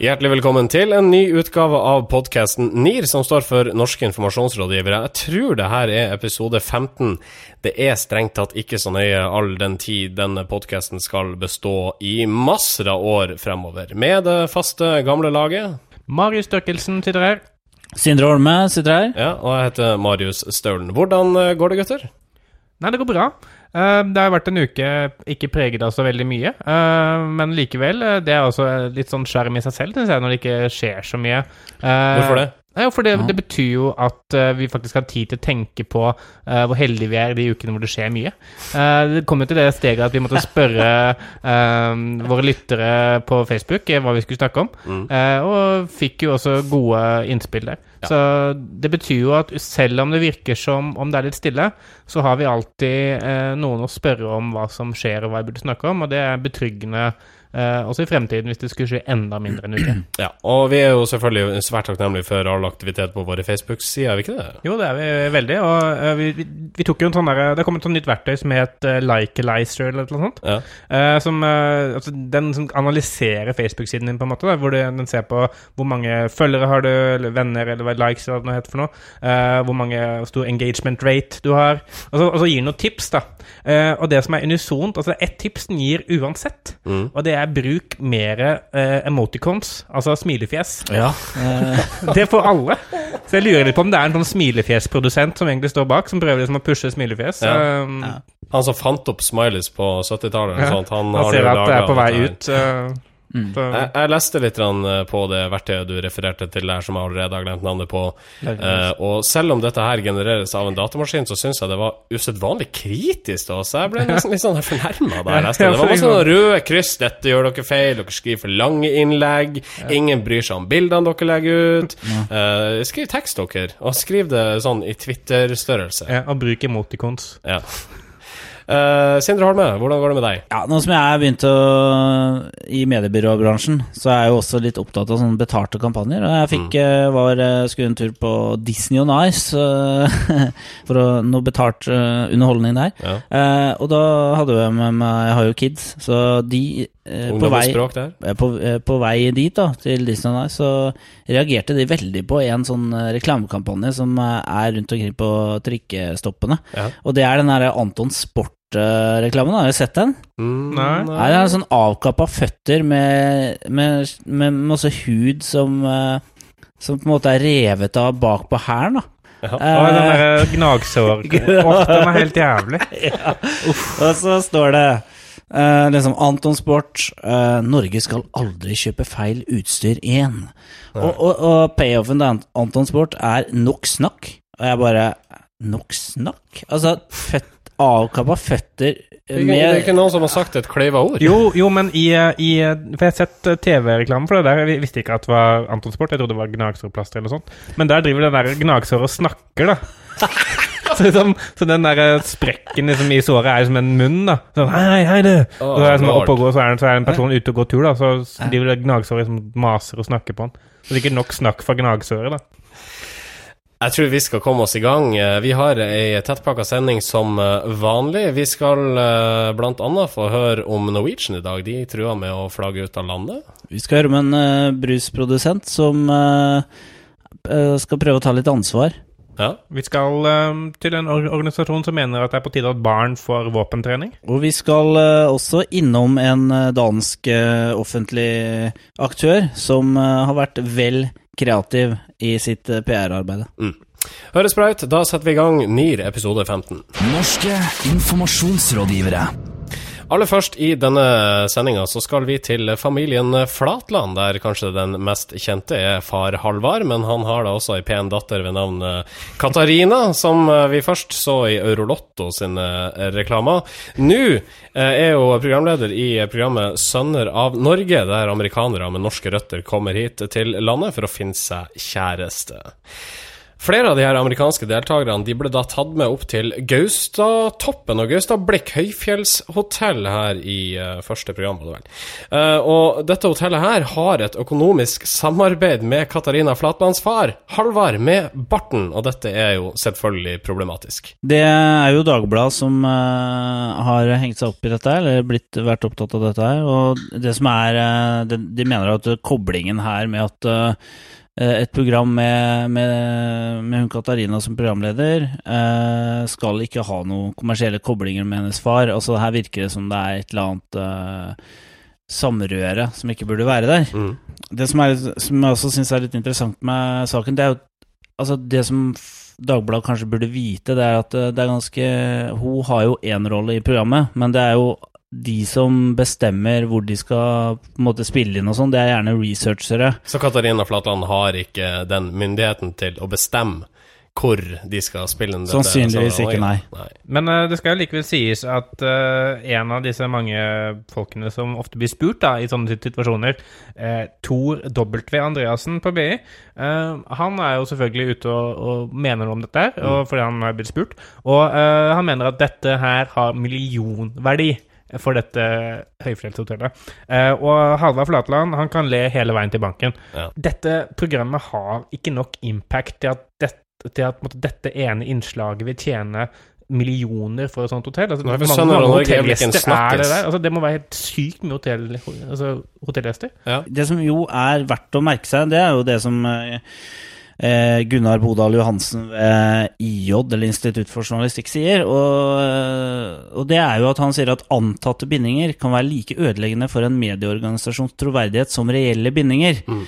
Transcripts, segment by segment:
Hjertelig velkommen til en ny utgave av podkasten NIR, som står for Norske informasjonsrådgivere. Jeg tror det her er episode 15. Det er strengt tatt ikke så nøye all den tid denne podkasten skal bestå i masser av år fremover. Med det faste, gamle laget. Marius Støkkelsen sitter her. Sindre Holme sitter her. Ja, og jeg heter Marius Staulen. Hvordan eh, går det, gutter? Nei, det går bra. Eh, Det har vært en uke ikke preget av så veldig mye, eh, men likevel. eh, Det er også litt sånn skjerm i seg selv, syns jeg, når det ikke skjer så mye. Eh, Hvorfor det? Ja, for det, det betyr jo at eh, vi faktisk har tid til å tenke på eh, hvor heldige vi er de ukene hvor det skjer mye. Eh, det kom jo til det steget at vi måtte spørre våre lyttere på Facebook hva vi skulle snakke om, Mm. eh, og fikk jo også gode innspill der. Så det betyr jo at selv om det virker som om det er litt stille, så har vi alltid eh, noen å spørre om hva som skjer og hva vi burde snakke om, og det er betryggende eh, også i fremtiden hvis det skulle skje enda mindre enn en uke. Ja, og vi er jo selvfølgelig svært takknemlige for all aktivitet på våre Facebook-sider, er vi ikke det? Jo, det er vi veldig. Og uh, vi, vi, vi tok jo en sånn der, Det kom et sånt nytt verktøy som het uh, Likealizer eller noe sånt. Ja. Uh, som, uh, altså, den som analyserer Facebook-siden din, på en måte. Da, hvor du, den ser på hvor mange følgere har du, eller venner, eller hva likes eller noe heter for noe. uh, hvor mange stor engagement rate du har. Og så, og så gir den noen tips, da. Uh, og det som er unisont altså Ett tips den gir uansett, Mm. og det er bruk mer eh, emoticons, altså smilefjes. Ja. Det får alle. Så jeg lurer litt på om det er en sånn smilefjesprodusent som egentlig står bak, som prøver liksom å pushe smilefjes. Ja. Um, Ja. Han som fant opp smileys på 70-tallet, eller Ja. sånt, han, Han har ser at det er på vei ut. uh, Mm. Jeg, jeg leste litt eh, på det verktøyet du refererte til der, som jeg allerede har glemt navnet på. Eh, og selv om dette her genereres av en datamaskin, så syns jeg det var usedvanlig kritisk til oss. Jeg ble nesten litt sånn fornærma da jeg leste det. Det var masse røde kryss. 'Dette gjør dere feil', dere skriver for lange innlegg. Ingen bryr seg om bildene dere legger ut. Eh, skriv tekst, dere, og skriv det sånn i Twitter-størrelse. ja, og bruk emoticons. Ja. Eh, Sindre Holme, hvordan går det med deg? ja, nå som jeg er begynt å i mediebyråbransjen, så er jeg jo også litt opptatt av sånne betalte kampanjer. Og jeg fikk, eh, var, eh, skulle en tur på Disney on Ice for å, noe betalt underholdning der. Ja. Uh, og da hadde jeg med meg Jeg har jo kids, så de uh, på vei på, på vei dit, da, til Disney on Ice, så reagerte de veldig på en sånn eh, reklamekampanje som eh, er rundt omkring på trikkestoppene. Ja. Og det er den derre Anton Sport-reklamen. Har du sett den? Mm, Nei. Nei, det er en sånn avkappa føtter med, med, med masse hud som eh, Som på en måte er revet av bak på hælen. Ja. Og den der gnagsår Åh, den er helt jævlig. ja. Og så står det eh, liksom Anton Sport eh, Norge skal aldri kjøpe feil utstyr igjen. Og, og, og payoffen til Ant- Anton Sport er nok snakk. Og jeg bare Nok snakk? Altså, født, avkappa føtter er ikke- det er ikke noen som har sagt et kleiva ord? Jo, jo, men i, i For jeg har sett eh, TV-reklame for det der. Jeg visste ikke at det var Anton Sport. Jeg trodde det var gnagsårplaster eller noe sånt. Men der driver den der gnagsåret og snakker, da. Så, liksom, så den der eh, sprekken liksom, i såret er som en munn, da. Sånn, hei, hei, du. Og så er, liksom, oppe og går, så er, det- så er det en person ute og går tur, da. Så driver det gnagsåret som maser og snakker på han. Så det er ikke nok snakk for gnagsåret, da. Jeg tror vi skal komme oss i gang. Eh, Vi har ei tettpakka sending som eh, vanlig. Vi skal bl.a. få høre om Norwegian i dag. De truer med å flagge ut av landet. Vi skal høre om en brusprodusent som skal prøve å ta litt ansvar. Ja. Vi skal eh, til en or organisasjon som mener at det er på tide at barn får våpentrening. Og vi skal uh, også innom en eh, dansk uh, offentlig aktør som uh, har vært vel kreativ i sitt PR-arbeid. Høres bra ut. Da setter vi i gang NIR episode 15. Norske informasjonsrådgivere. Aller først i denne sendinga så skal vi til familien Flatland, der kanskje den mest kjente er far Halvard, men han har da også ei pen datter ved navn eh, Katarina, som eh, vi først så i Eurolotto sine eh, reklamer. Nå er jo programleder i programmet Sønner av Norge, der amerikanere med norske røtter kommer hit til landet for å finne seg kjæreste. Flere av de her amerikanske deltakerne de ble da tatt med opp til Gaustatoppen og Gaustablikk høyfjellshotell her i uh, første program. det vel. Uh, og dette hotellet her har et økonomisk samarbeid med Katarina Flatlands far, Halvard, med Barten, og dette er jo selvfølgelig problematisk. Det er jo Dagbladet som uh, har hengt seg opp i dette, eller blitt, vært opptatt av dette her. Og det som er de, de, mener at koblingen her med at et program med, med, med, hun Katarina som programleder eh, skal ikke ha noen kommersielle koblinger med hennes far. Altså Her virker det som det er et eller annet eh, samrøre som ikke burde være der. Mm. Det som, er, som, jeg også syns er litt interessant med saken, det er jo altså det som Dagbladet kanskje burde vite, det er at eh, det er ganske Hun har jo én rolle i programmet, men det er jo de som bestemmer hvor de skal på en måte spille inn og sånn, det er gjerne researchere. Så Katarina Flatland har ikke den myndigheten til å bestemme hvor de skal spille inn dette? Sannsynligvis ikke, nei. nei. Men uh, det skal jo likevel sies at uh, en av disse mange folkene som ofte blir spurt da, i sånne situasjoner, uh, Tor W. Andreassen på BI, han er jo selvfølgelig ute og, og mener noe om dette mm. fordi han har blitt spurt. Og han mener at dette her har millionverdi for dette høyfjellshotellet. Eh, og Halvard Flatland han kan le hele veien til banken. Ja. Dette programmet har ikke nok impact til at, dette, til at måtte, dette ene innslaget vil tjene millioner for et sånt hotell. Altså, Nei, mange, mange hotellgjester er det der. Altså, det må være helt sykt mye hotell, altså, hotellgjester. Ja. Det som jo er verdt å merke seg, det er jo det som eh, Gunnar Bodal Johansen ved IJ, eller Institutt for journalistikk, sier. Og, eh, og, det er jo at han sier at antatte bindinger kan være like ødeleggende for en medieorganisasjons troverdighet som reelle bindinger. Mm.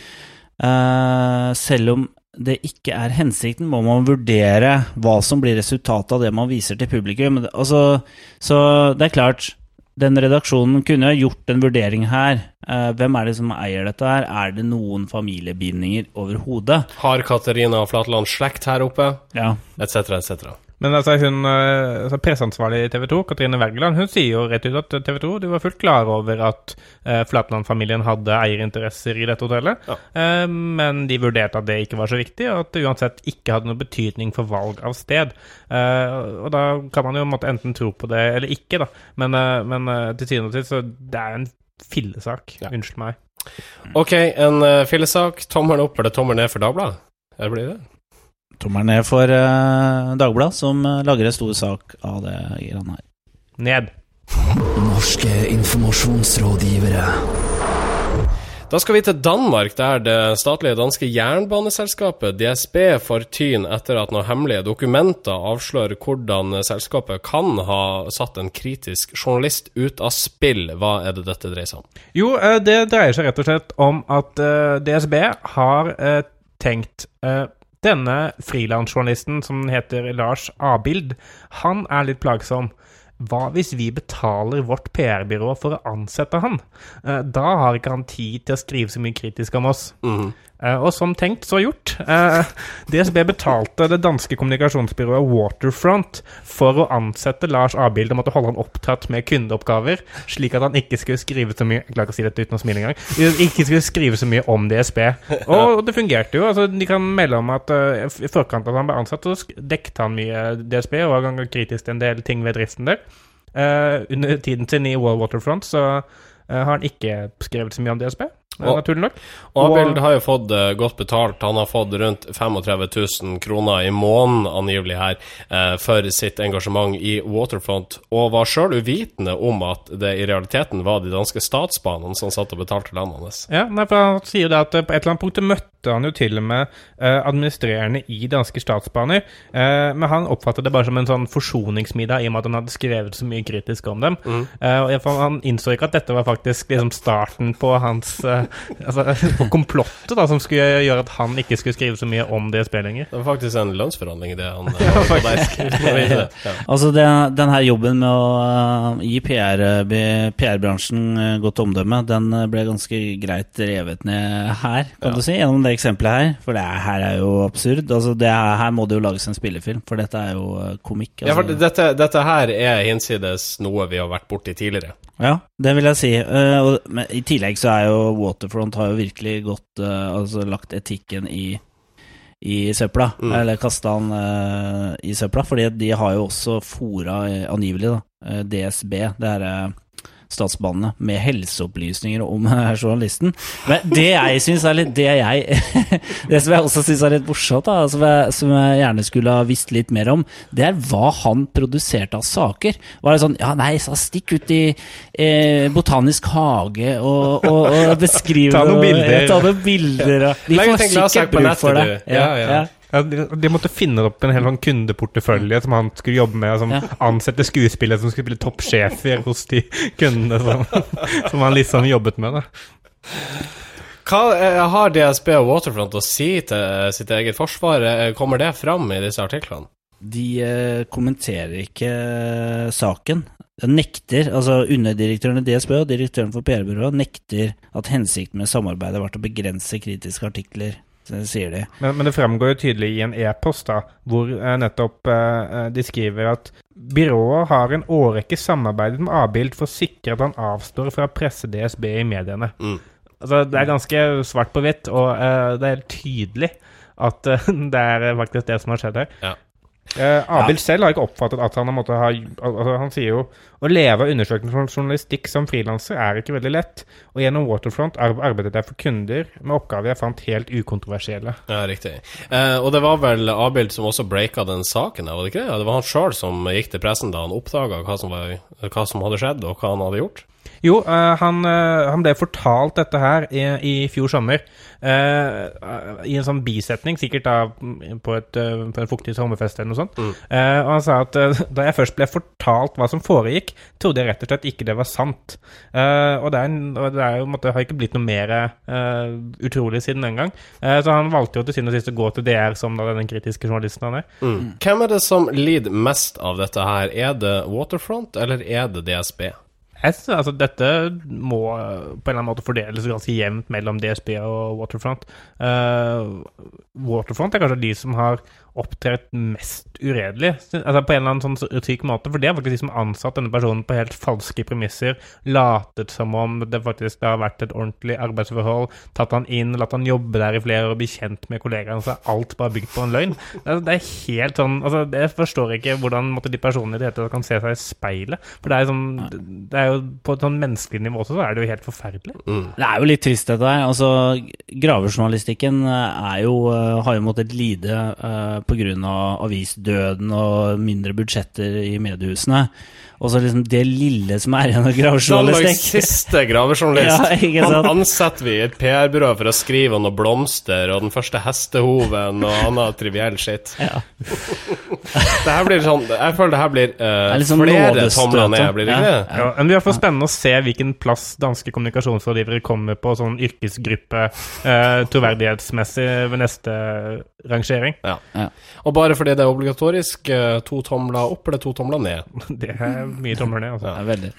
Eh, selv om det ikke er hensikten, må man vurdere hva som blir resultatet av det man viser til publikum. Altså, så det er klart den redaksjonen kunne gjort en vurdering her. Eh, hvem er det som eier dette her? Er det noen familiebindinger overhodet? Har Katarina Flatland slekt her oppe? Ja. Etc., etc. Men altså, hun, eh, altså presseansvarlig i TV 2, Katrine Wergeland, hun sier jo rett ut at TV 2 de var fullt klar over at uh, Flatland-familien hadde eierinteresser i dette hotellet, ja. uh, men de vurderte at det ikke var så viktig, og at det uansett ikke hadde noe betydning for valg av sted. Uh, og da kan man jo måtte enten tro på det eller ikke, da. Men, men til syvende og sist, så det er en fillesak. Ja. Unnskyld meg. Ok, en fillesak. Tommelen opp eller tommelen ned for Dagbladet? Eller blir det? Tommelen ned for uh, Dagbladet, som uh, lager en stor sak av det greiene her. Ned. Norske informasjonsrådgivere. Da skal vi til Danmark, der det statlige danske jernbaneselskapet DSB får tyn etter at noen hemmelige dokumenter avslører hvordan selskapet kan ha satt en kritisk journalist ut av spill. Hva er det dette dreier seg om? Jo, eh, det dreier seg rett og slett om at DSB har tenkt denne frilansjournalisten, som heter Lars Abild, han er litt plagsom. Hva hvis vi betaler vårt PR-byrå for å ansette han? Eh, da har ikke han tid til å skrive så mye kritisk om oss. Mm. Og som tenkt, så gjort. Eh, DSB betalte det danske kommunikasjonsbyrået Waterfront for å ansette Lars Abild og måtte holde han opptatt med kundeoppgaver, slik at han ikke skulle skrive så mye Jeg klarer ikke å si dette uten å smile engang. Ikke skulle skrive så mye om DSB. Og det fungerte jo. altså De kan melde om at i forkant av at han ble ansatt, så dekket han mye DSB og var ganske kritisk til en del ting ved driften der. Under tiden sin i Wall Waterfront så har han ikke skrevet så mye om DSB. Og, naturlig nok. Og Abild har jo fått uh, godt betalt. Han har fått rundt 35 000 kroner i måneden, angivelig her, uh, for sitt engasjement i Waterfront, og var sjøl uvitende om at det i realiteten var de danske statsbanene som satt og betalte landet hans. Ja, nei, for han sier jo det at på et eller annet punkt møtte han jo til og med uh, administrerende i danske statsbaner, men han oppfattet det bare som en sånn forsoningsmiddag i og med at han hadde skrevet så mye kritisk om dem. Mm. og Han innså ikke at dette var faktisk liksom starten på hans altså, på komplottet da, som skulle gjøre at han ikke skulle skrive så mye om DSB lenger. Det var faktisk en lønnsforhandling, det han ja, der. ja. Altså, det, den her jobben med å uh, gi PR-bransjen PR uh, godt omdømme, den ble ganske greit revet ned her, kan ja. du si, gjennom det eksempelet her. For det her er jo absurd. Altså, det her, her må det jo lages en spillefilm, for dette er jo komikk. Altså. Ja, for altså. dette, dette her er hinsides noe vi har vært borti tidligere. Ja, det vil jeg si. Uh, og, men, I tillegg så er jo Waterfront har jo virkelig gått uh, Altså lagt etikken i, i søpla. Eller kasta den uh, i søpla. Fordi de har jo også fora, eh, angivelig, da, eh, DSB, det herre eh, statsbanene, med helseopplysninger om journalisten. Men det jeg syns er litt Det jeg Det som jeg også syns er litt morsomt, da, som jeg, som jeg gjerne skulle ha visst litt mer om, det er hva han produserte av saker. Var det sånn Ja, nei, så stikk ut i eh, botanisk hage og, og, og beskriv Ta noen bilder. Ja. Ta noen bilder og Vi får sikkert bruk for det. Ja. Ja, ja. Ja, de, de måtte finne opp en hel sånn kundeportefølje som han skulle jobbe med, som Ja. ansette skuespillere som skulle spille toppsjefer hos de kundene som, som han liksom jobbet med. da. Hva eh, har DSB og Waterfront å si til eh, sitt eget forsvar? Eh, Kommer det fram i disse artiklene? De eh, kommenterer ikke saken. De nekter, altså Underdirektøren i DSB og direktøren for PR-byrået nekter at hensikten med samarbeidet har vært å begrense kritiske artikler, sier de. Men, men det fremgår jo tydelig i en e-post da, hvor eh, nettopp eh, de skriver at byrået har en årrekke samarbeidet med Abild for å sikre at han avstår fra å presse DSB i mediene. Mm. Altså, det er ganske svart på hvitt, og eh, det er helt tydelig at eh, det er faktisk det som har skjedd her. Ja. Eh, Abild selv har ikke oppfattet at han har måttet ha altså, Han sier jo å leve av undersøkende journalistikk som frilanser er ikke veldig lett, og gjennom Waterfront arbeidet jeg for kunder med oppgaver jeg fant helt ukontroversielle. Ja, riktig. Eh, og det var vel Abild som også breaka den saken, var det ikke det? Ja, Det var han sjøl som gikk til pressen da han oppdaga hva, hva som hadde skjedd, og hva han hadde gjort? Jo, eh, han, eh, han ble fortalt dette her i, i fjor sommer. Uh, I en sånn bisetning, sikkert da mm, på, et, på en fuktig sommerfest eller noe sånt. Mm. Uh, og han sa at uh, da jeg først ble fortalt hva som foregikk, trodde jeg rett og slett ikke det var sant. Eh, og, det er, en- og det er jo, måtte, har ikke blitt noe mer utrolig siden den gang. Eh, så han valgte jo til syvende og sist å gå til DR som da den kritiske journalisten han er. Mm. Hvem er det som lider mest av dette her? Er det Waterfront, eller er det DSB? Synes, altså, dette må eh, på en eller annen måte fordeles ganske jevnt mellom DSB og Waterfront. Uh, Waterfront er kanskje de som har opptrådt mest uredelig, altså på en eller annen sånn syk måte. For det er faktisk de som har ansatt denne personen på helt falske premisser, latet som om det faktisk har vært et ordentlig arbeidsforhold, tatt han inn, latt han jobbe der i flere år og bli kjent med kollegaene, så er alt bare bygd på en løgn. Det er, det er helt sånn altså, Jeg forstår ikke hvordan måtte, de personene i det hele tatt kan se seg i speilet. For det er, sånn, det er jo på et sånn menneskelig nivå også, så er det jo helt forferdelig. Mm. Det er jo litt trist, dette her. Altså, gravejournalistikken eh, er jo, eh, har jo måttet lide uh, pga. avisdøden og mindre budsjetter i mediehusene. Og så liksom det lille som er igjen av Danmarks gravejournalistikk. siste gravejournalist. Ja? Han ansetter vi i et PR-byrå for å skrive om noen blomster og den første hestehoven og annen triviell skitt. Ja. Det her blir sånn Jeg føler det her blir uh, liksom flere tomler ned, ja. blir det ikke Ja. det? Ja, men Det blir iallfall spennende å se hvilken plass danske kommunikasjonsrådgivere kommer på sånn yrkesgruppe uh, troverdighetsmessig ved neste rangering. Ja. Ja. Og bare fordi det er obligatorisk, eh, to tomler opp eller to tomler ned. Det er mye tomler ned, altså. Er veldig.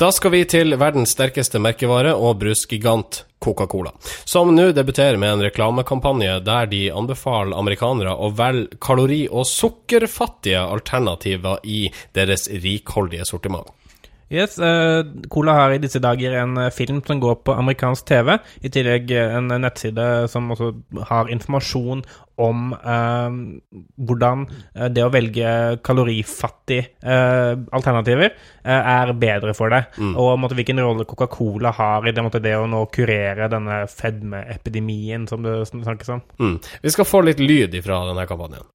Da skal vi til verdens sterkeste merkevare og brusgigant Coca-Cola, som nå debuterer med en reklamekampanje der de anbefaler amerikanere å velge kalori- og sukkerfattige alternativer i deres rikholdige sortiment. Yes, uh, Cola har i disse dager en eh, film som går på amerikansk TV. I tillegg eh, en nettside som også har informasjon om uh, hvordan det å velge kalorifattige uh, alternativer er bedre for deg. Og måtte, hvilken rolle Coca-Cola har i det, måtte, det å nå kurere denne fedmeepidemien som det snakkes om. Mm. Vi skal få litt lyd ifra denne kampanjen.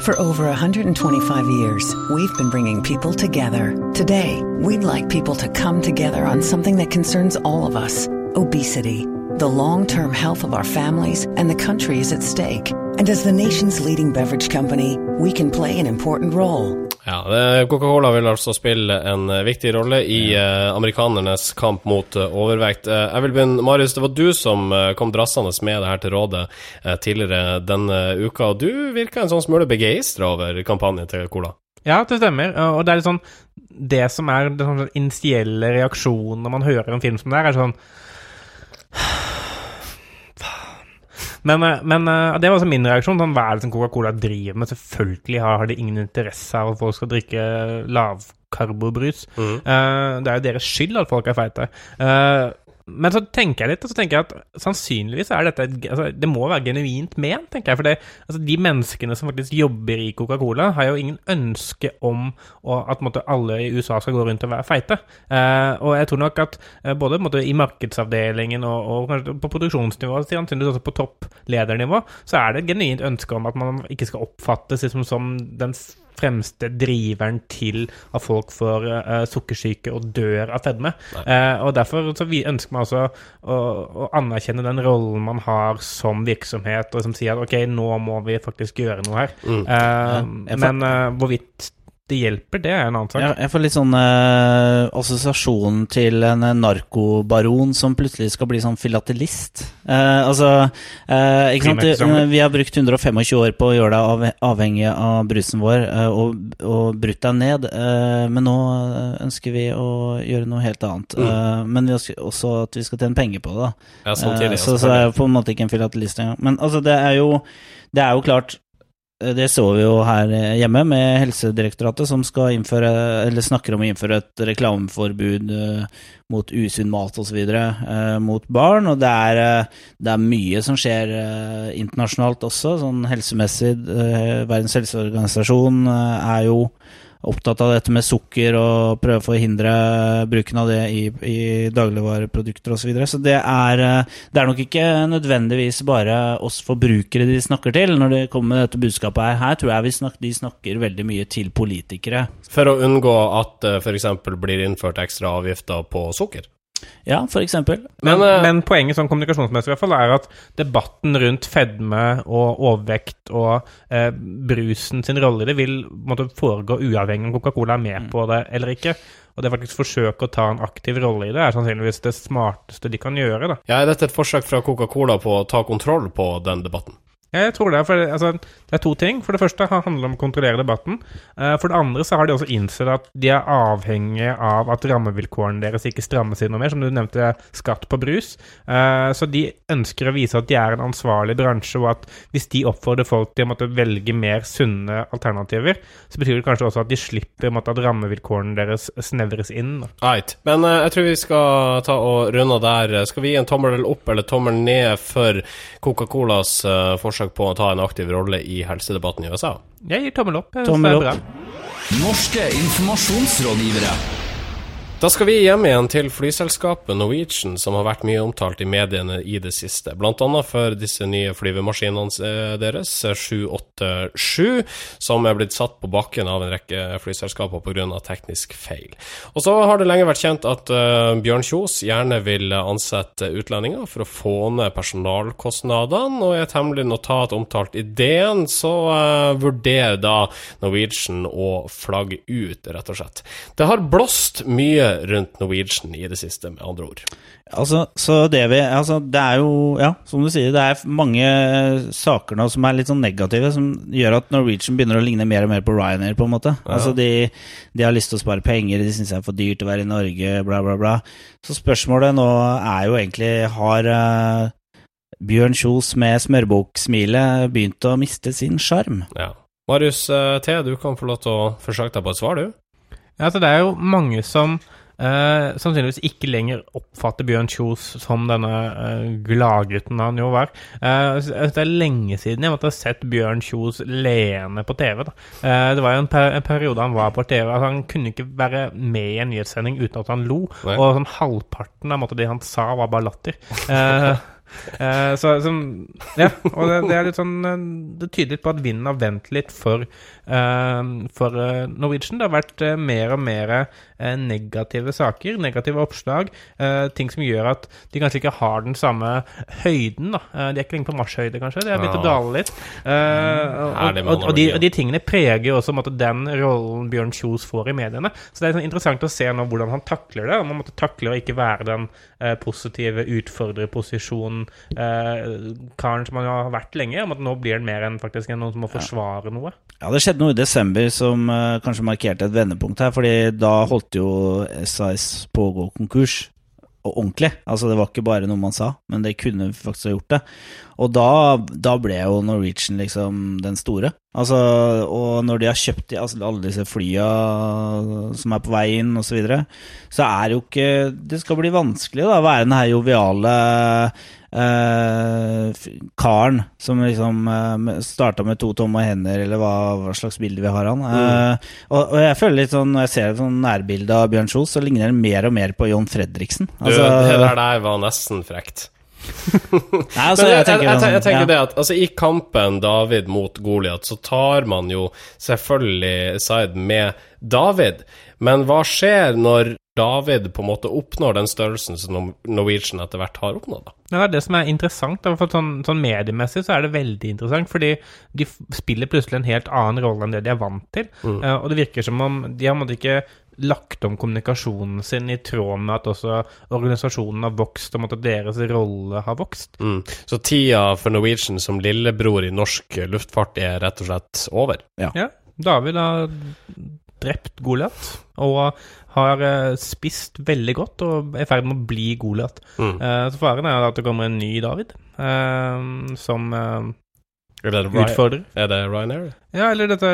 For over 125 years, we've been bringing people together. Today, we'd like people to come together on something that concerns all of us obesity. The long term health of our families and the country is at stake. And as the nation's leading beverage company, we can play an important role. Ja, Coca-Cola vil altså spille en eh, viktig rolle i eh, amerikanernes kamp mot eh, overvekt. Eh, jeg vil begynne, Marius, det var du som eh, kom drassende med det her til rådet eh, tidligere denne uka, og du virka en sånn smule begeistra over kampanjen til Cola. Ja, det stemmer. Og det er litt sånn Det som er den sånn initielle reaksjonen når man hører en film som det her, er sånn Men, eh, men eh, det var også min reaksjon. Sånn, hva er det som Coca-Cola driver med? Selvfølgelig har, har de ingen interesse av at folk skal drikke lavkarbobrus. Mm. Uh, det er jo deres skyld at folk er feite. Eh, men så tenker jeg litt, og så tenker jeg at sannsynligvis er dette et- altså, Det må være genuint ment, tenker jeg. For det, altså, de menneskene som faktisk jobber i Coca-Cola, har jo ingen ønske om å, at måtte, alle i USA skal gå rundt og være feite. Eh, og jeg tror nok at eh, både måtte, i markedsavdelingen og, og kanskje på produksjonsnivå, sannsynligvis også på toppledernivå, så er det et genuint ønske om at man ikke skal oppfattes liksom, som den fremste driveren til at folk får uh, sukkersyke og dør av fedme. Uh, og derfor så vi ønsker vi altså å, å anerkjenne den rollen man har som virksomhet, og som sier at ok, nå må vi faktisk gjøre noe her. Mm. Uh, ja, men hvorvidt det hjelper, det er en annen sak. Jeg, jeg får litt sånn eh, assosiasjon til en eh, narkobaron som plutselig skal bli sånn filatelist. Eh, altså eh, Ikke sant? Vi har brukt 125 år på å gjøre deg avhengig av brusen vår eh, og, og brutt deg ned, eh, men nå eh, ønsker vi å gjøre noe helt annet. Eh, men vi ønsker også at vi skal tjene penger på det. da. Ja, sånn Eh, så, så er jeg på en måte ikke en filatelist engang. Men altså, det er jo, det er jo klart eh, det så vi jo her eh, hjemme med Helsedirektoratet, som skal innføre, eller snakker om å innføre et reklameforbud eh, mot usunn mat osv. Mot barn. Og det er, eh, det er mye som skjer eh, internasjonalt også, sånn helsemessig. Eh, Verdens helseorganisasjon eh, er jo opptatt av dette med sukker og prøve å forhindre bruken av det i, i dagligvareprodukter osv. Så, videre. så det er, eh, det er nok ikke nødvendigvis bare oss forbrukere de snakker til når de kommer med dette budskapet her. Her tror jeg vi snak, de snakker veldig mye til politikere. For å unngå at det f.eks. blir innført ekstra avgifter på sukker. Ja, for eksempel. Men, Men, eh, men poenget sånn kommunikasjonsmessig i hvert fall er at debatten rundt fedme og overvekt og eh, brusen sin rolle i det vil måtte foregå uavhengig om Coca-Cola er med på det eller ikke. Og det faktisk forsøke å ta en aktiv rolle i det er sannsynligvis det smarteste de kan gjøre. da. Ja, er dette et forsøk fra Coca-Cola på å ta kontroll på den debatten? Jeg tror det. For altså, det er to ting. For det første handler det om å kontrollere debatten. Eh, for det andre så har de også innsett at de er avhengige av at rammevilkårene deres ikke strammes inn noe mer. Som du nevnte, skatt på brus. Eh, så de ønsker å vise at de er en ansvarlig bransje, og at hvis de oppfordrer folk til å måtte velge mer sunne alternativer, så betyr det kanskje også at de slipper måtte, at rammevilkårene deres snevres inn. Right. Men eh, jeg tror vi skal ta og runde der. Skal vi gi en tommel opp eller tommel ned for Coca-Colas eh, forsøk på å ta en aktiv rolle i helsedebatten i USA? Jeg gir tommel opp. Tommel opp. Norske informasjonsrådgivere. Da skal vi hjem igjen til flyselskapet Norwegian, som har vært mye omtalt i mediene i det siste. Annet for disse nye flyvemaskinene eh, deres, 787, som er blitt satt på bakken av en rekke flyselskaper pga. teknisk feil. Og så har det lenge vært kjent at eh, Bjørn Kjos gjerne vil ansette utlendinger for å få ned personalkostnadene, og i et hemmelig notat omtalt i DN, så eh, vurderer da Norwegian å flagge ut, rett og slett. Det har blåst mye rundt Norwegian i det siste, med andre ord. Altså, så det vi Altså, det er jo Ja, som du sier, det er mange saker nå som er litt sånn negative, som gjør at Norwegian begynner å ligne mer og mer på Ryanair, på en måte. Altså, de, de har lyst til å spare penger, de syns det er for dyrt å være i Norge, bla, bla, bla. Så spørsmålet nå er jo egentlig Har uh, Bjørn Kjos med smørboksmilet begynt å miste sin sjarm? Ja. Marius eh, T, du kan få lov til å forsøke deg på et svar, du. Ja, altså det er jo mange som eh, sannsynligvis ikke lenger oppfatter Bjørn Kjos som denne uh, gladgutten han jo var. Uh, det er lenge siden jeg måtte ha sett Bjørn Kjos leende på TV. Da. Eh, det var jo en, per en periode han var på TV. Altså, han kunne ikke være med i en nyhetssending uten at han lo. Nei. Og sånn halvparten av måte, det han sa, var bare latter. Eh, eh, så som, Ja, og det, det er litt sånn eh, Det tyder litt på at vinden har vendt litt for, eh, for Norwegian. Det har vært mer og mer negative saker, negative oppslag. eh, ting som gjør at de kanskje ikke har den samme høyden. Da. De er ikke lenger på marsjhøyde, kanskje. De har begynt å dale litt. Eh, og, og, og, de, og de tingene preger jo også måtte, den rollen Bjørn Kjos får i mediene. Så det er sånn interessant å se nå hvordan han takler det. Om han måtte takle å ikke være den positive utfordrerposisjonen, eh, karen som han har vært lenge. Om at nå blir han mer enn faktisk enn noen som må forsvare noe. Ja, det skjedde noe i desember som eh, kanskje markerte et vendepunkt her, fordi da holdt jo SAS på å gå konkurs. Og ordentlig. Altså, det var ikke bare noe man sa, men det kunne faktisk ha gjort det. Og da, da ble jo Norwegian liksom den store. Altså, og når de har kjøpt de, altså, alle disse flya som er på vei inn, osv., så, videre, så er jo ikke Det skal bli vanskelig da, å være den her joviale eh, karen som liksom uh, starta med to tomme hender, eller hva, hva slags bilde vi har han. Eh, og, og jeg føler litt sånn, når jeg ser et sånn nærbilde av Bjørn Kjos, så ligner det mer og mer på John Fredriksen. Du, Altså, det der, var nesten frekt. nei, altså, jeg, jeg tenker, jeg, jeg, sånn, jeg tenker ja. det at altså, I kampen David mot Goliat, så tar man jo selvfølgelig side med David. Men hva skjer når David på en måte oppnår den størrelsen som Norwegian etter hvert har oppnådd? da? Det er det som er interessant. da, for sånn, sånn Mediemessig så er det veldig interessant, fordi de spiller plutselig en helt annen rolle enn det de er vant til. Eh, og det virker som om de har måtte ikke lagt om kommunikasjonen sin i tråd med at også organisasjonen har vokst, og at deres rolle har vokst. Mm. Så tida for Norwegian som lillebror i norsk luftfart er rett og slett over? Ja, David har drept Goliat, og har eh, spist veldig godt og er i ferd med å bli Goliat. Mm. Eh, så faren er at det kommer en ny David, eh, som Er det, utfordrer. er det Ryanair? Ja, eller dette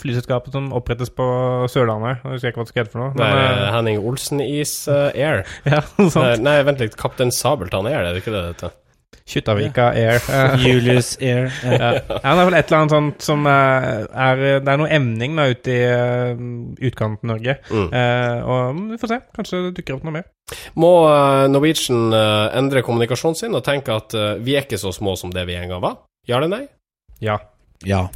flyselskapet som opprettes på Sørlandet. Jeg husker ikke hva det skal hete for noe. Nei, Men, Henning Olsen Is uh, Air. ja, noe sånt. nei, vent litt. Kaptein Sabeltann Air, er det ikke det det heter? Kjuttaviga Air. eh, Julius Air. ja. ja. det er vel et eller annet sånt som eh, er Det er noe emning da ute i uh, utkanten-Norge. Mm. Eh, og vi får se. Kanskje det dukker opp noe mer. Må eh, Norwegian eh, endre kommunikasjonen sin og tenke at eh, vi er ikke så små som det vi en gang var? Ja eller nei? Ja. ja.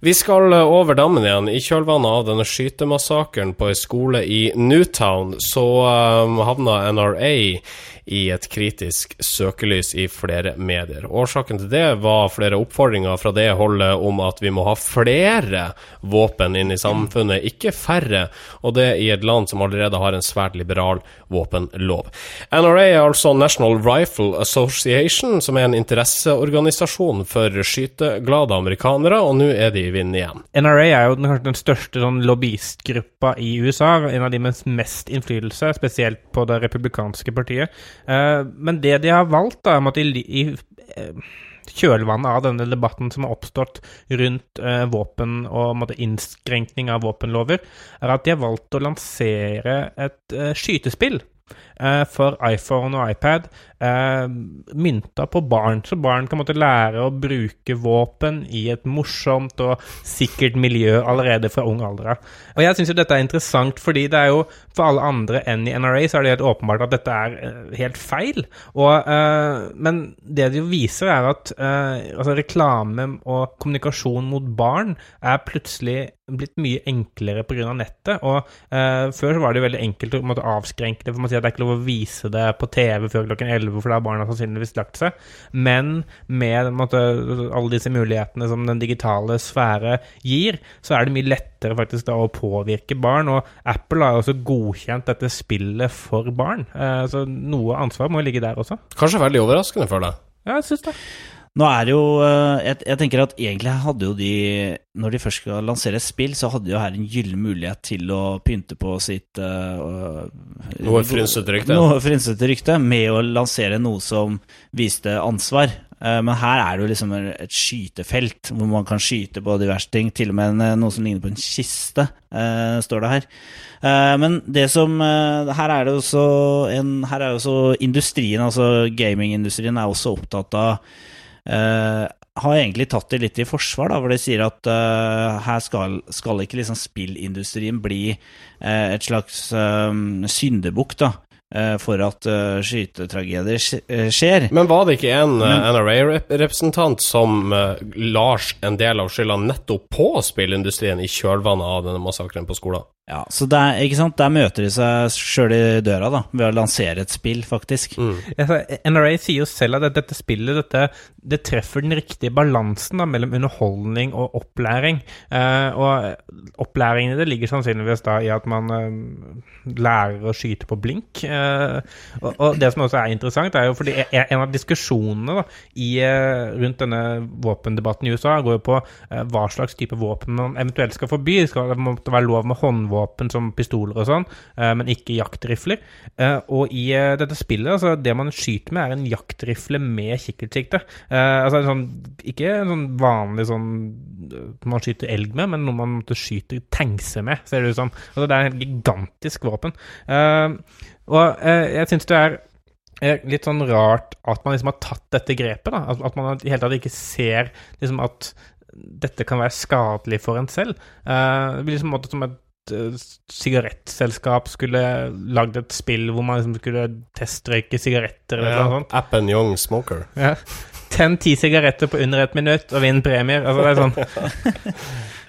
Vi skal eh, over dammen igjen. I kjølvannet av denne skytemassakren på ei skole i Newtown, så um, havna NRA i et kritisk søkelys i flere medier. Årsaken til det var flere oppfordringer fra det holdet om at vi må ha flere våpen inn i samfunnet, ikke færre, og det i et land som allerede har en svært liberal våpenlov. NRA er altså National Rifle Association, som er en interesseorganisasjon for skyteglade amerikanere, og nå er de i vinden igjen. NRA er jo kanskje den største sånn, lobbyistgruppa i USA. En av de med mest innflytelse, spesielt på det republikanske partiet. Eh, men det de har valgt, da, i, eh, kjølvannet av denne debatten som har oppstått rundt eh, våpen og innskrenkning av våpenlover, er at de har valgt å lansere et skytespill. Eh, For iPhone og iPad, eh, mynta på barn, så barn kan måtte lære å bruke våpen i et morsomt og sikkert miljø allerede fra ung alder. Og jeg syns jo dette er interessant, fordi det er jo for alle andre enn i NRA så er det helt åpenbart at dette er eh, helt feil. Og, men det det jo viser, er at altså reklame og kommunikasjon mot barn er plutselig blitt mye enklere pga. nettet. Og før så var det jo veldig enkelt å avskrenke det, for man sier at det er ikke lov å vise det på TV før klokken 11, for da har barna sannsynligvis lagt seg. Men med måte, alle disse mulighetene som den digitale sfære gir, så er det mye lettere faktisk da å påvirke barn. Og Apple har også godkjent dette spillet for barn, eh, så noe ansvar må ligge der også. Kanskje veldig overraskende for deg? Ja, jeg syns det. Nå er det jo eh, jeg, jeg tenker at egentlig hadde jo de Når de først skal lansere et spill, så hadde de jo her en gyllen mulighet til å pynte på sitt uh, Noe frynsete rykte. Noe frynsete rykte med å lansere noe som viste ansvar. Eh, men her er det jo liksom et skytefelt hvor man kan skyte på diverse ting. Til og med en, noe som ligner på en kiste, uh, står det her. Men det som Her er det også en Her er jo også industrien, altså gamingindustrien, er også opptatt av har egentlig tatt det litt i forsvar, da, hvor de sier at uh, her skal, skal ikke liksom spillindustrien bli uh, et slags um, syndebukk eh, for at uh, skytetragedier eh, skjer. Men var det ikke en NRA-representant som uh, lar en del av skylda nettopp på spillindustrien i kjølvannet av denne massakren på skolen? Ja, så der, ikke sant? der møter de seg sjøl i døra da, ved å lansere et spill, faktisk. Mm. NRA sier jo selv at dette spillet dette, det treffer den riktige balansen da, mellom underholdning og opplæring. Eh, og opplæringen i det ligger sannsynligvis da i at man eh, lærer å skyte på blink. Eh, og, og det som også er interessant, er jo fordi e- en av diskusjonene da, i, eh, rundt denne våpendebatten i USA går jo på eh, hva slags type våpen man eventuelt skal forby. Skal det måtte være lov med håndvåpen? Skytevåpen som pistoler og sånn, eh, men ikke jaktrifler. Eh, og i eh, dette spillet, altså det man skyter med, er en jaktrifle med kikkertsikte. Altså en sånn, ikke en sånn vanlig sånn man skyter elg med, men noe man måtte skyte tankser med, ser det ut som. Altså det er en gigantisk våpen. Og jeg syns det er litt sånn rart at man liksom har tatt dette grepet. da, At, man i hele tatt ikke ser liksom at dette kan være skadelig for en selv. Det blir liksom en måte som et sigarettselskap skulle lagd et spill hvor man liksom skulle testrøyke sigaretter eller noe sånt. Appen Young Smoker. Ja. Tenn ti sigaretter på under ett minutt og vinn premier. Altså, det er sånn.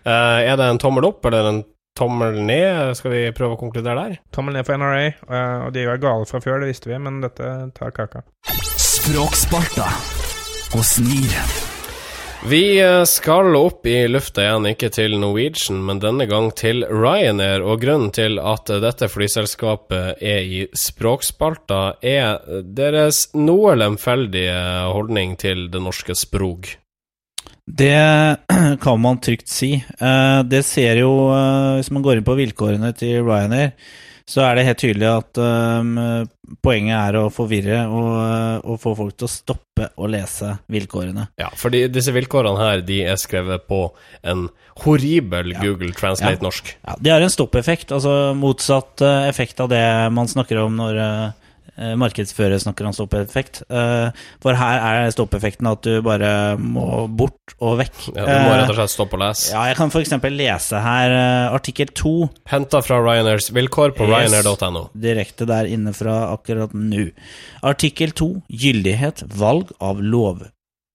uh, er det en tommel opp eller en tommel ned? Skal vi prøve å konkludere der? Tommel ned for NRA, Uh, og de var gale fra før, det visste vi, men dette tar kaka. Språksparta og Snir. Vi eh, skal opp i lufta igjen, ikke til Norwegian, men denne gang til Ryanair. Og grunnen til at dette flyselskapet er i språkspalta, er deres noe lemfeldige holdning til det norske sprog. Det kan man trygt si. Eh, Det ser jo, eh, hvis man går inn på vilkårene til Ryanair, så er det helt tydelig at um, poenget er å forvirre og, og få folk til å stoppe å lese vilkårene. Ja, fordi disse vilkårene her, de er skrevet på en horribel Google Translate Ja. norsk. Ja, de har en stoppeffekt, altså motsatt eh, effekt av det man snakker om når eh, markedsfører snakker om stoppeffekt. Eh, for her er stoppeffekten at du bare må bort og vekk. Ja, du må Eh, rett og slett stoppe å lese. ja, jeg kan f.eks. lese her eh, artikkel 2 Henta fra Ryanairs vilkår på Yes. ryanair.no. direkte der inne fra akkurat nå. Artikkel 2. Gyldighet valg av lov.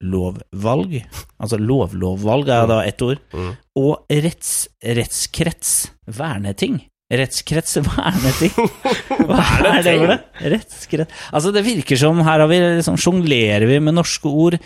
Lovvalg. Altså lovlovvalg er da ett ord. Mm. Og retts, rettskrets. Verneting. Rettskrets verneting. Hva er det ordet? Rettskrets Altså, det virker som her har vi liksom sjonglerer vi med norske ord.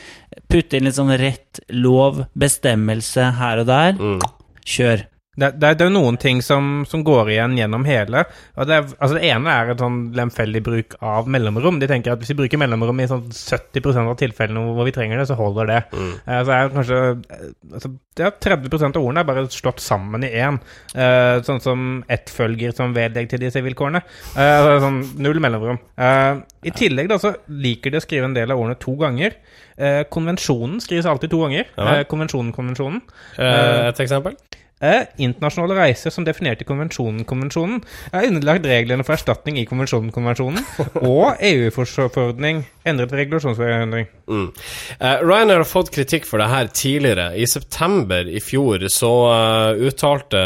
Putte inn litt sånn rett, lov, bestemmelse her og der. Mm. Kjør. Det, det, det er jo noen ting som, som går igjen gjennom hele. Og det, er, altså det ene er en sånn lemfeldig bruk av mellomrom. De tenker at hvis vi bruker mellomrom i sånn 70% av tilfellene hvor vi trenger det, så holder det. Eh, så er kanskje eh, altså, ja, 30% av ordene er bare slått sammen i én. Uh, sånn som ett følger som vedlegg til disse vilkårene. Altså, sånn null mellomrom. I tillegg da, så liker de å skrive en del av ordene to ganger. Konvensjonen skrives alltid to ganger. Ja. Konvensjonen, konvensjonen. Et eksempel? Eh, internasjonale reiser som definert i konvensjonen-konvensjonen er underlagt reglene for erstatning i konvensjonen-konvensjonen og EU-forordning endret regulasjonsforordning. Mm. Eh, Ryanair har fått kritikk for det her tidligere. I september i fjor så uh, uttalte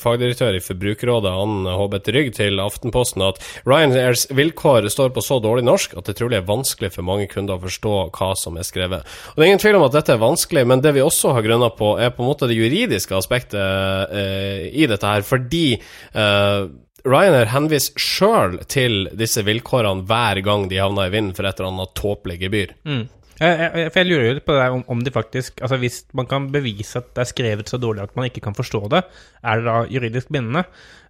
fagdirektør i Forbrukerrådet Ann Håbet Rygg til Aftenposten at Ryanairs vilkår står på så dårlig norsk at det trolig er vanskelig for mange kunder å forstå hva som er skrevet. Og Det er ingen tvil om at dette er vanskelig, men det vi også har grunner på, er på en måte det juridiske aspektet i dette her, fordi eh, Ryanair henviser sjøl til disse vilkårene hver gang de havner i vinden for et eller annet tåpelig gebyr. Mm. Eh, eh, For jeg lurer jo på det der om, om de faktisk Altså Hvis man kan bevise at det er skrevet så dårlig at man ikke kan forstå det, er det da juridisk bindende?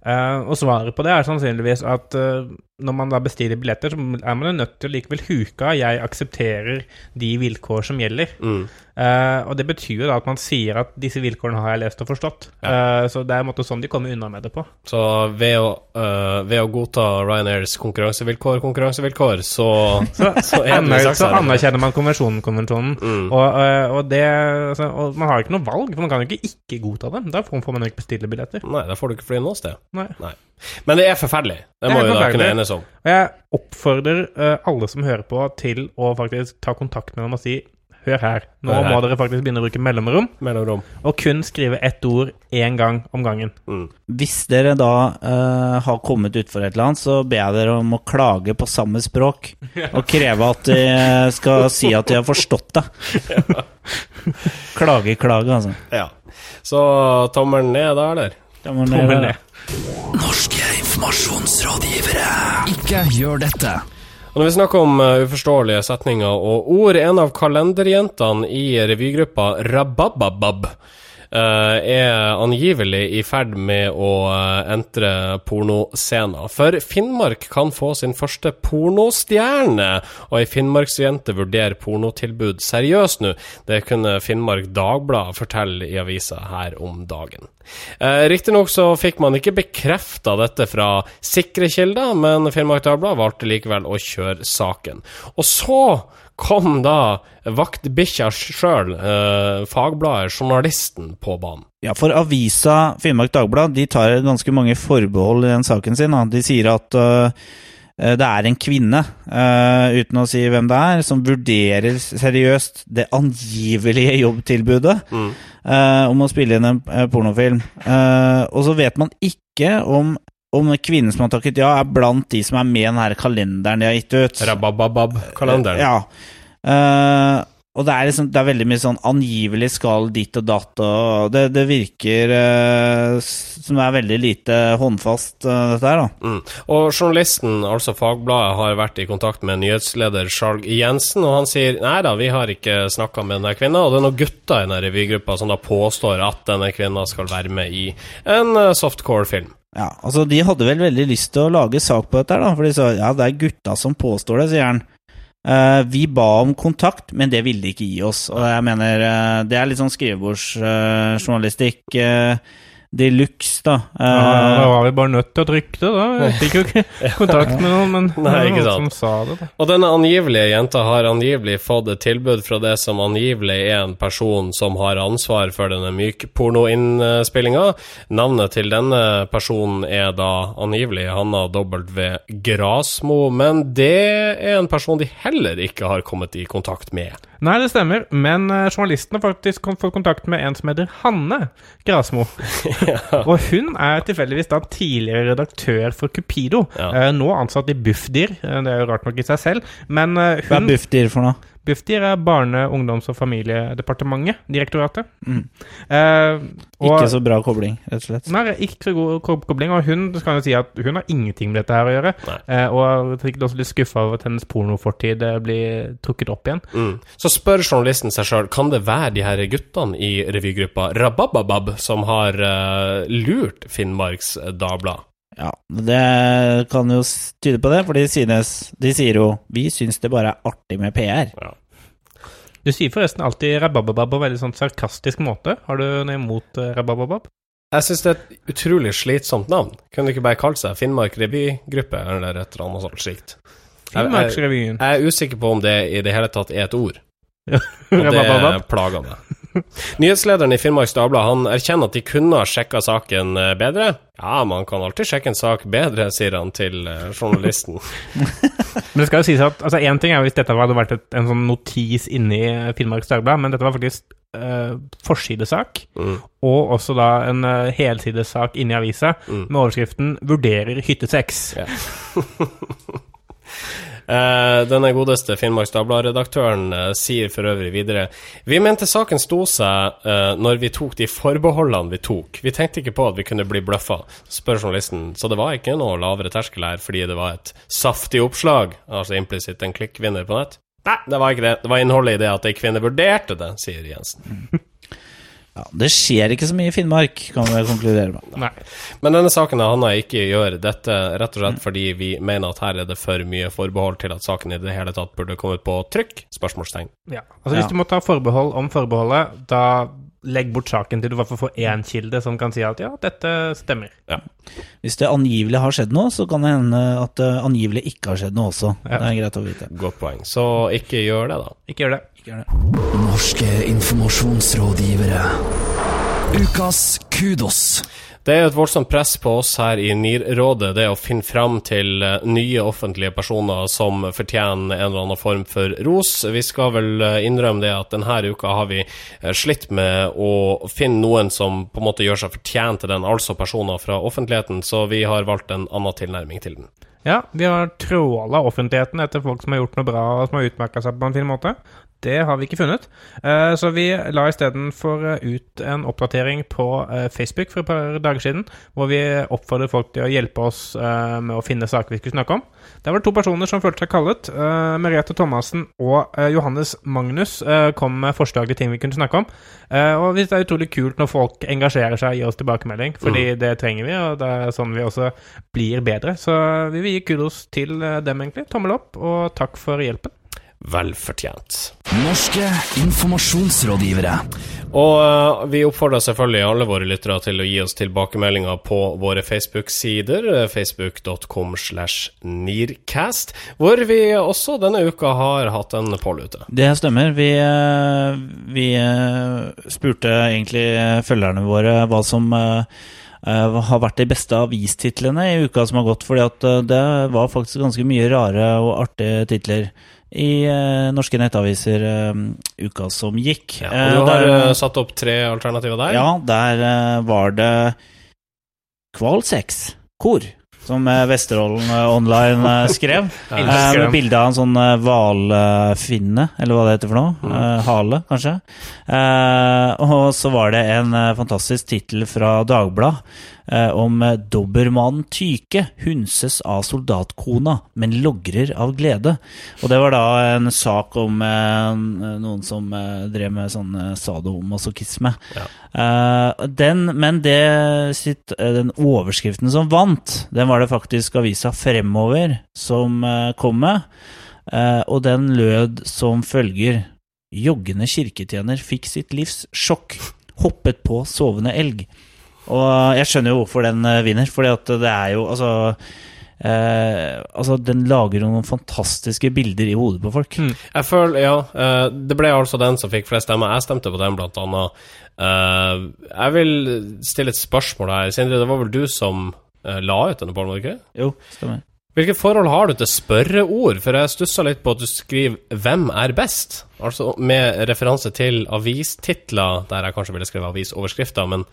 Eh, og svaret på det er sannsynligvis at uh, når man da bestiller billetter, så er man jo nødt til å likevel huke av 'jeg aksepterer de vilkår som gjelder'. Mm. Uh, og det betyr jo da at man sier at disse vilkårene har jeg lest og forstått. Eh, så det er en måte sånn de kommer unna med det på. Så ved å, ved å godta Ryanairs konkurransevilkår, konkurransevilkår, så, så, så, det så anerkjenner man konvensjonen, konvensjonen. Mm. Og, og, det, altså, og man har ikke noe valg, for man kan jo ikke ikke godta dem. Da får får man jo ikke bestille billetter. Nei, da får du ikke fly noe sted. Nei. Men det er forferdelig. Det Det må vi da kunne enes om. Og jeg oppfordrer uh, alle som hører på, til å faktisk ta kontakt med dem og si Hør her, nå Hør her. må dere faktisk begynne å bruke mellomrom, Mellomrom. og kun skrive ett ord én gang om gangen. Mm. Hvis dere da uh, har kommet utfor et eller annet, så ber jeg dere om å klage på samme språk. Og kreve at de eh, skal si at de har forstått det. klage, klage, altså. Ja. Så tommelen ned da, eller? Da må Tommel ned. Norske informasjonsrådgivere. Ikke gjør dette. Og når vi snakker om uh, uforståelige setninger og ord, en av kalenderjentene i revygruppa Rabababab er angivelig i ferd med å uh, entre pornoscena. For Finnmark kan få sin første pornostjerne, og ei finnmarksjente vurderer pornotilbud seriøst nå. Det kunne Finnmark Dagblad fortelle i avisa her om dagen. Eh, Riktignok så fikk man ikke bekrefta dette fra sikre kilder, men Finnmark Dagblad valgte likevel å kjøre saken. Og så kom da vaktbikkja sjøl, eh, Fagbladet, journalisten, på banen. Ja, for avisa Finnmark Dagblad de tar ganske mange forbehold i den saken sin. Da. De sier at uh, det er en kvinne, uh, uten å si hvem det er, som vurderer seriøst det angivelige jobbtilbudet øh, om å spille inn en pornofilm. Og så vet man ikke om om kvinnen som har takket ja, er blant de som er med i den her kalenderen de har gitt ut. Rabababab-kalenderen. Ja. Uh, og det er, liksom, det er veldig mye sånn angivelig skal ditt og datt, og det, det virker uh, som det er veldig lite håndfast, uh, dette her, da. Mm. Og journalisten, altså Fagbladet, har vært i kontakt med nyhetsleder Skjalg Jensen, og han sier nei da, vi har ikke snakka med denne kvinna, og det er noen gutter i denne revygruppa som da påstår at denne kvinna skal være med i en softcore-film. Ja, altså De hadde vel veldig lyst til å lage sak på dette, da, for de sa ja, det er gutta som påstår det, sier han. Uh, vi ba om kontakt, men det ville de ikke gi oss. Og jeg mener, uh, det er litt sånn skrivebordsjournalistikk uh, de luxe, da. Ja, Eh, da var vi bare nødt til å trykke det, da. Jeg fikk jo ikke kontakt med noen, men Nei, ikke sant. noen som sa det. da. Og denne angivelige jenta har angivelig fått et tilbud fra det som angivelig er en person som har ansvar for denne mykpornoinnspillinga. Navnet til denne personen er da angivelig Hanna W. Grasmo, men det er en person de heller ikke har kommet i kontakt med. Nei, det stemmer, men eh, journalisten har faktisk kom- fått kontakt med en som heter Hanne Grasmo. Og hun er tilfeldigvis da tidligere redaktør for Cupido. Ja. Eh, nå ansatt i Bufdir. Eh, det er jo rart nok i seg selv, men hun Hva er Bufdir for noe? Bufdir er Barne-, ungdoms- og familiedepartementet. Direktoratet. Mm. Eh, og, Ikke så bra kobling, rett og slett. Nei, ikke så god kob- kobling. Og hun skal jo si at hun har ingenting med dette her å gjøre. Eh, og er sikkert også litt skuffa over at hennes pornofortid eh, blir trukket opp igjen. Mm. Så spør journalisten seg sjøl kan det være de her guttene i revygruppa Rabababab som har uh, lurt Finnmarks Dagblad. Ja, det kan jo tyde på det, for de, synes, de sier jo Vi syns det bare er artig med PR. Du sier forresten alltid rabababab på veldig sånn sarkastisk måte. Har du noe imot uh, rabababab? Jeg syns det er et utrolig slitsomt navn. Kunne det ikke bare kalt seg Finnmark revygruppe, eller et eller annet sånt slikt? Jeg, jeg, jeg er usikker på om det i det hele tatt er et ord. Og det er plager meg. Nyhetslederen i Finnmarks Dagblad han erkjenner at de kunne ha sjekka saken eh, bedre. Ja, man kan alltid sjekke en sak bedre, sier han til eh, journalisten. Men det skal jo sies at altså en ting er hvis dette hadde vært et, en sånn notis inni Finnmarks Dagblad, men dette var faktisk uh, forsidesak, Mm. og også da en uh, helsidesak inni avisa Mm. med overskriften 'Vurderer hyttesex'. Ja. Eh, denne godeste Finnmarks Dagblad-redaktøren eh, sier for øvrig videre Vi mente saken sto seg eh, når vi tok de forbeholdene vi tok. Vi tenkte ikke på at vi kunne bli bløffa, spør journalisten. Så det var ikke noe lavere terskel her fordi det var et saftig oppslag, altså implisitt en klikkvinner på nett? Nei, det var ikke det. Det var innholdet i det at ei kvinne vurderte det, sier Jensen. Ja, det skjer ikke så mye i Finnmark, kan vi konkludere med. Nei. Men denne saken Hanna ikke gjøre dette rett og slett fordi vi mener at her er det for mye forbehold til at saken i det hele tatt burde kommet på trykk? Spørsmålstegn. Ja. Altså Hvis Ja. du må ta forbehold om forbeholdet, da legg bort saken til du i hvert fall får én kilde som kan si at ja, dette stemmer. Hvis det angivelig har skjedd noe, så kan det hende at det angivelig ikke har skjedd noe også. Ja. Det er greit å vite. Godt poeng. Så ikke gjør det, da. Ikke gjør det. Det. Norske informasjonsrådgivere. Ukas kudos. Det er et voldsomt press på oss her i NIR-rådet, det å finne fram til eh, nye offentlige personer som fortjener en eller annen form for ros. Vi skal vel eh, innrømme det at denne uka har vi eh, slitt med å finne noen som på en måte gjør seg fortjent til den, altså personer fra offentligheten, så vi har valgt en annen tilnærming til den. Ja, vi har tråla offentligheten etter folk som har gjort noe bra og som har utmerka seg på en fin måte. Det har vi ikke funnet. Eh, Så vi la istedenfor eh, ut en oppdatering på eh, Facebook for et par dager siden, hvor vi oppfordrer folk til å hjelpe oss med å finne saker vi skulle snakke om. Det var to personer som følte seg kallet. Merete Thomassen og Johannes Magnus kom med forslag til ting vi kunne snakke om. Og det er utrolig kult når folk engasjerer seg og gir oss tilbakemelding, fordi det trenger vi, og det er sånn vi også blir bedre. Så vi vil gi kudos til dem, egentlig. Tommel opp, og takk for hjelpen. Vel fortjent. Norske informasjonsrådgivere. Og uh, vi oppfordrer selvfølgelig alle våre lyttere til å gi oss tilbakemeldinger på våre Facebook-sider, eh, facebook.com slash nearcast, hvor vi også denne uka har hatt en poll ute. Det stemmer. Vi, eh, vi spurte egentlig følgerne våre hva som har vært de beste avistitlene i uka som har gått, fordi at det var faktisk ganske mye rare og artige titler i uh, norske nettaviser uh, uka som gikk. Ja, Eh, og du har der- satt opp tre alternativer der. Ja, der var det Kvalsex, kor, som Vesterålen Online skrev. Ja. Med bilde av en sånn hvalfinne, eller hva det heter for noe. Mm. Hale, kanskje. Eh, og så var det en fantastisk tittel fra Dagbladet om dobbermannen Tyke hunses av soldatkona, men logrer av glede. Og det var da en sak om eh, noen som eh, drev med sånn eh, sadomasochisme. Ja. Eh, den, men det sitt, eh, den overskriften som vant, den var det faktisk avisa Fremover som eh, kom med. Eh, og den lød som følger Joggende kirketjener fikk sitt livs sjokk. Hoppet på sovende elg. Og jeg skjønner jo hvorfor den eh, vinner, fordi at det er jo altså eh, Altså, den lager jo noen fantastiske bilder i hodet på folk. Jeg føler, ja eh, Det ble altså den som fikk flest stemmer. Jeg stemte på den, blant annet. Eh, jeg vil stille et spørsmål her. Sindre, det var vel du som eh, la ut denne pollen, var det ikke? Jo, stemmer. Hvilket forhold har du til spørreord? For jeg stussa litt på at du skriver 'Hvem er best?' Altså med referanse til avistitler, der jeg kanskje ville skrevet avisoverskrifter, men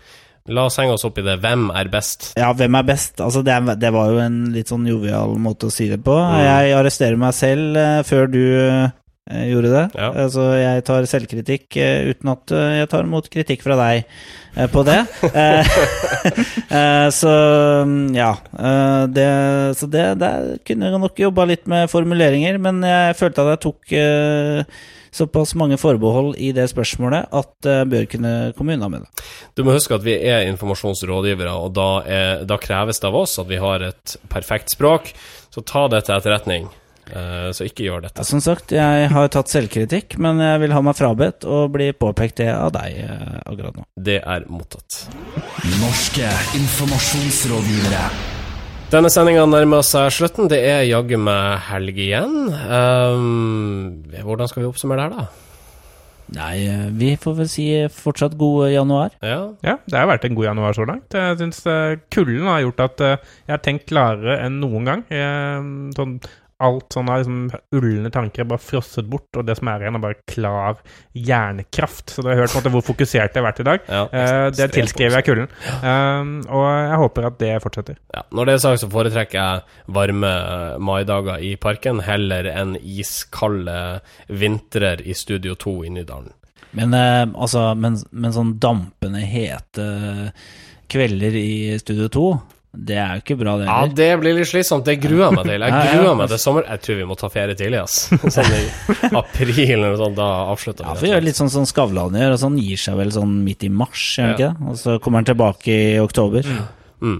la oss henge oss opp i det 'Hvem er best?' Ja, hvem er best? Altså, det, er, det var jo en litt sånn jovial måte å si det på. Mm. Jeg arresterer meg selv eh, før du eh, gjorde det. Ja. Altså, jeg tar selvkritikk eh, uten at jeg tar imot kritikk fra deg på det. Så mm, ja. det, så det der kunne jeg nok jobba litt med formuleringer, men jeg følte at jeg tok såpass mange forbehold i det spørsmålet at jeg bør kunne komme unna med det. Du må huske at vi er informasjonsrådgivere, og da, er, da kreves det av oss at vi har et perfekt språk. Så ta det til etterretning. Eh, så ikke gjør dette. Ja, som sagt, jeg har tatt selvkritikk, men jeg vil ha meg frabedt og bli påpekt det av deg eh, akkurat nå. Det er mottatt. Norske informasjonsrådgivere. Denne sendinga nærmer seg slutten. Det er jaggu meg helg igjen. Um, hvordan skal vi oppsummere det her, da? Nei, vi får vel si fortsatt god januar. Ja, Ja, det har vært en god januar så langt. Jeg syns kulden har gjort at jeg har tenkt klarere enn noen gang. Jeg, sånn, alt sånn har liksom ulne tanker er bare frosset bort, og det som er igjen, er bare klar hjernekraft. Så du har hørt på en måte hvor fokusert jeg har vært i dag. ja. uh, det tilskriver jeg kulden. Um, og jeg håper at det fortsetter. Ja, når det er sagt, så foretrekker jeg varme maidager i parken heller enn iskalde vintrer i Studio 2 i Nydalen. Men, uh, altså, men, men sånn dampende hete kvelder i Studio 2, det er jo ikke bra, det Ja, det blir litt slitsomt. Det gruer jeg meg til. Jeg Ja, ja. gruer meg til sommer. Jeg tror vi må ta ferie tidlig, ass. Sånn i april eller sånt. Da avslutter vi. Ja, for gjør litt sånn som Skavlan gjør, og sånn gir seg vel sånn midt i mars, gjør han Ja. ikke det? Og så kommer han tilbake i oktober. Mm.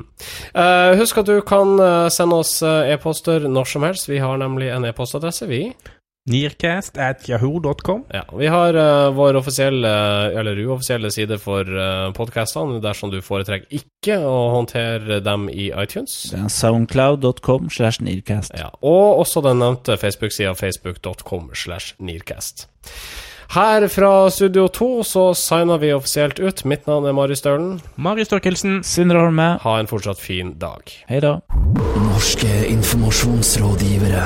Eh, husk at du kan eh, sende oss eh, e-poster når som helst. Vi har nemlig en e-postadresse, vi. Nearcast at yahoo.com. Ja, Vi har uh, vår offisielle, eller uoffisielle side for uh, podkastene, dersom du foretrekker ikke å håndtere dem i iTunes. Det er soundcloud.com slash nearcast. Ja, og også den nevnte Facebook-sida facebook.com slash nearcast. Her fra Studio 2 så signer vi offisielt ut. Mitt navn er Mari Stølen. Mari Storkelsen. Sindre Holme, Ha en fortsatt fin dag. hei da. Norske informasjonsrådgivere.